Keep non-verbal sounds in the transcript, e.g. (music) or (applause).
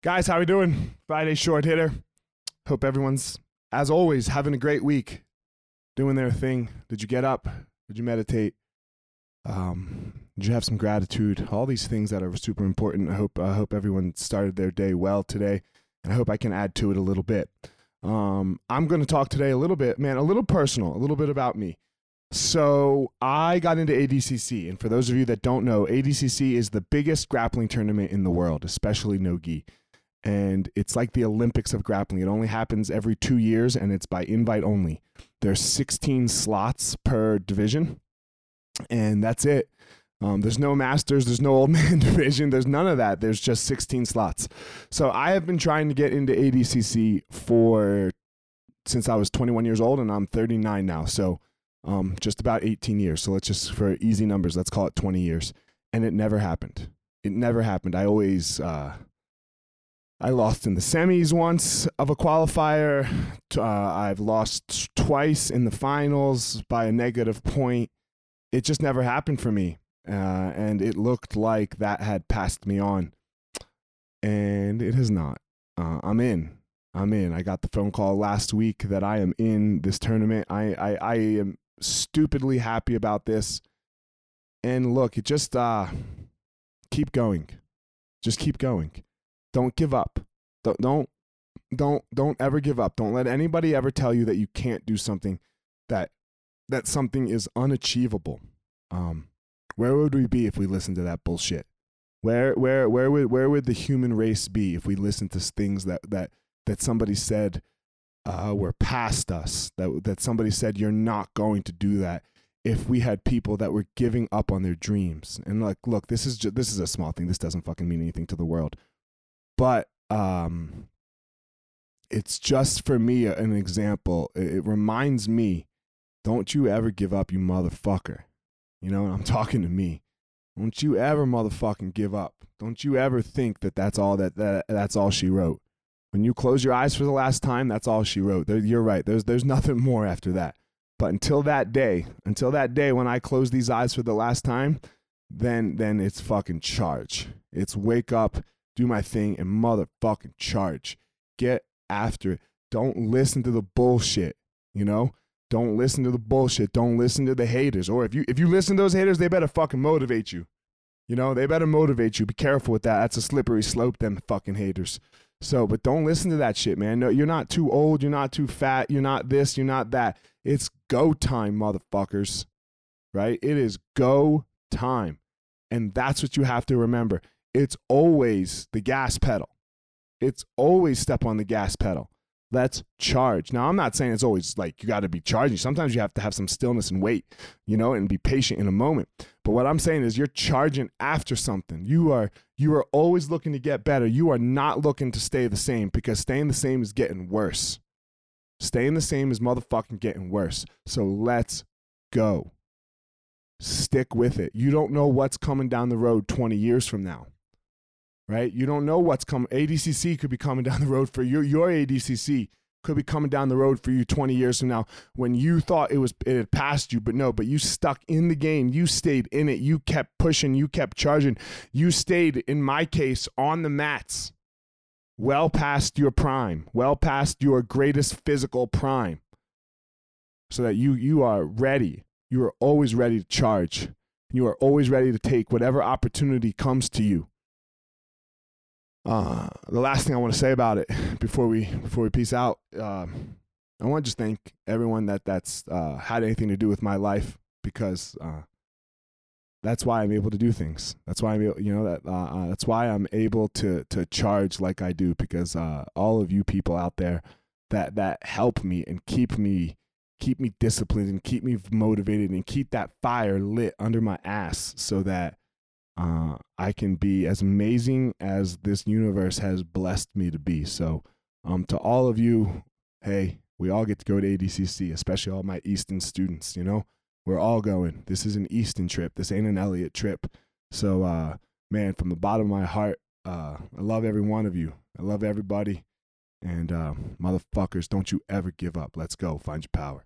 Guys, how are we doing? Friday short hitter. Hope everyone's, as always, having a great week, doing their thing. Did you get up? Did you meditate? Um, did you have some gratitude? All these things that are super important. I hope I hope everyone started their day well today, and I hope I can add to it a little bit. Um, I'm going to talk today a little bit, man, a little personal, a little bit about me. So I got into ADCC, and for those of you that don't know, ADCC is the biggest grappling tournament in the world, especially no gi. And it's like the Olympics of grappling. It only happens every two years, and it's by invite only. There's 16 slots per division, and that's it. Um, there's no masters, there's no old (laughs) man division, there's none of that. There's just 16 slots. So I have been trying to get into ADCC for since I was 21 years old, and I'm 39 now. So um, just about 18 years. So let's just, for easy numbers, let's call it 20 years. And it never happened. It never happened. I always, uh, I lost in the semis once of a qualifier. Uh, I've lost twice in the finals by a negative point. It just never happened for me. Uh, and it looked like that had passed me on. And it has not. Uh, I'm in. I'm in. I got the phone call last week that I am in this tournament. I, I, I am stupidly happy about this. And look, it just uh keep going. Just keep going. Don't give up. Don't don't don't don't ever give up. Don't let anybody ever tell you that you can't do something that that something is unachievable. Um where would we be if we listened to that bullshit? Where where where would where would the human race be if we listened to things that that that somebody said uh, were past us? That that somebody said you're not going to do that. If we had people that were giving up on their dreams and like, look, this is just, this is a small thing. This doesn't fucking mean anything to the world, but um, it's just for me an example. It, it reminds me, don't you ever give up, you motherfucker. You know, I'm (laughs) talking to me. Don't you ever motherfucking give up. Don't you ever think that that's all that, that that's all she wrote. When you close your eyes for the last time, that's all she wrote. There, you're right. There's there's nothing more after that. But until that day, until that day when I close these eyes for the last time, then then it's fucking charge. It's wake up, do my thing, and motherfucking charge. Get after it. Don't listen to the bullshit. You know, don't listen to the bullshit. Don't listen to the haters. Or if you if you listen to those haters, they better fucking motivate you. You know, they better motivate you. Be careful with that. That's a slippery slope, them fucking haters. So, but don't listen to that shit, man. No, you're not too old. You're not too fat. You're not this. You're not that. It's go time, motherfuckers. Right? It is go time. And that's what you have to remember. It's always the gas pedal. It's always step on the gas pedal. Let's charge. Now, I'm not saying it's always like you got to be charging. Sometimes you have to have some stillness and wait, you know, and be patient in a moment. But what I'm saying is you're charging after something. You are you are always looking to get better. You are not looking to stay the same because staying the same is getting worse. Staying the same is motherfucking getting worse. So let's go. Stick with it. You don't know what's coming down the road 20 years from now right? You don't know what's coming. ADCC could be coming down (laughs) the road for you. Your ADCC could be coming down the road for you 20 years from now when you thought it was it had passed you, but no, but you stuck in the game. You stayed in it. You kept pushing. You kept charging. You stayed, in my case, on the mats, well past your prime, well past your greatest physical prime, so that you you are ready. You are always ready to charge. You are always ready to take whatever opportunity comes to you uh, the last thing I want to say about it (laughs) before we before we peace out, uh, I want to just thank everyone that that's uh, had anything to do with my life because uh, that's why I'm able to do things. That's why I'm able, you know that uh, uh, that's why I'm able to to charge like I do because all of you people out there that that help me and keep me keep me disciplined and keep me motivated and keep that fire lit under my ass so that uh, I can be as amazing as this universe has blessed me to be. So, um, to all of you, hey, we all get to go to ADCC, especially all my Easton students. You know, we're all going. This is an Easton trip. This ain't an Elliott trip. So, uh, man, from the bottom of my heart, uh, I love every one of you. I love everybody. And uh, motherfuckers, don't you ever give up. Let's go. Find your power.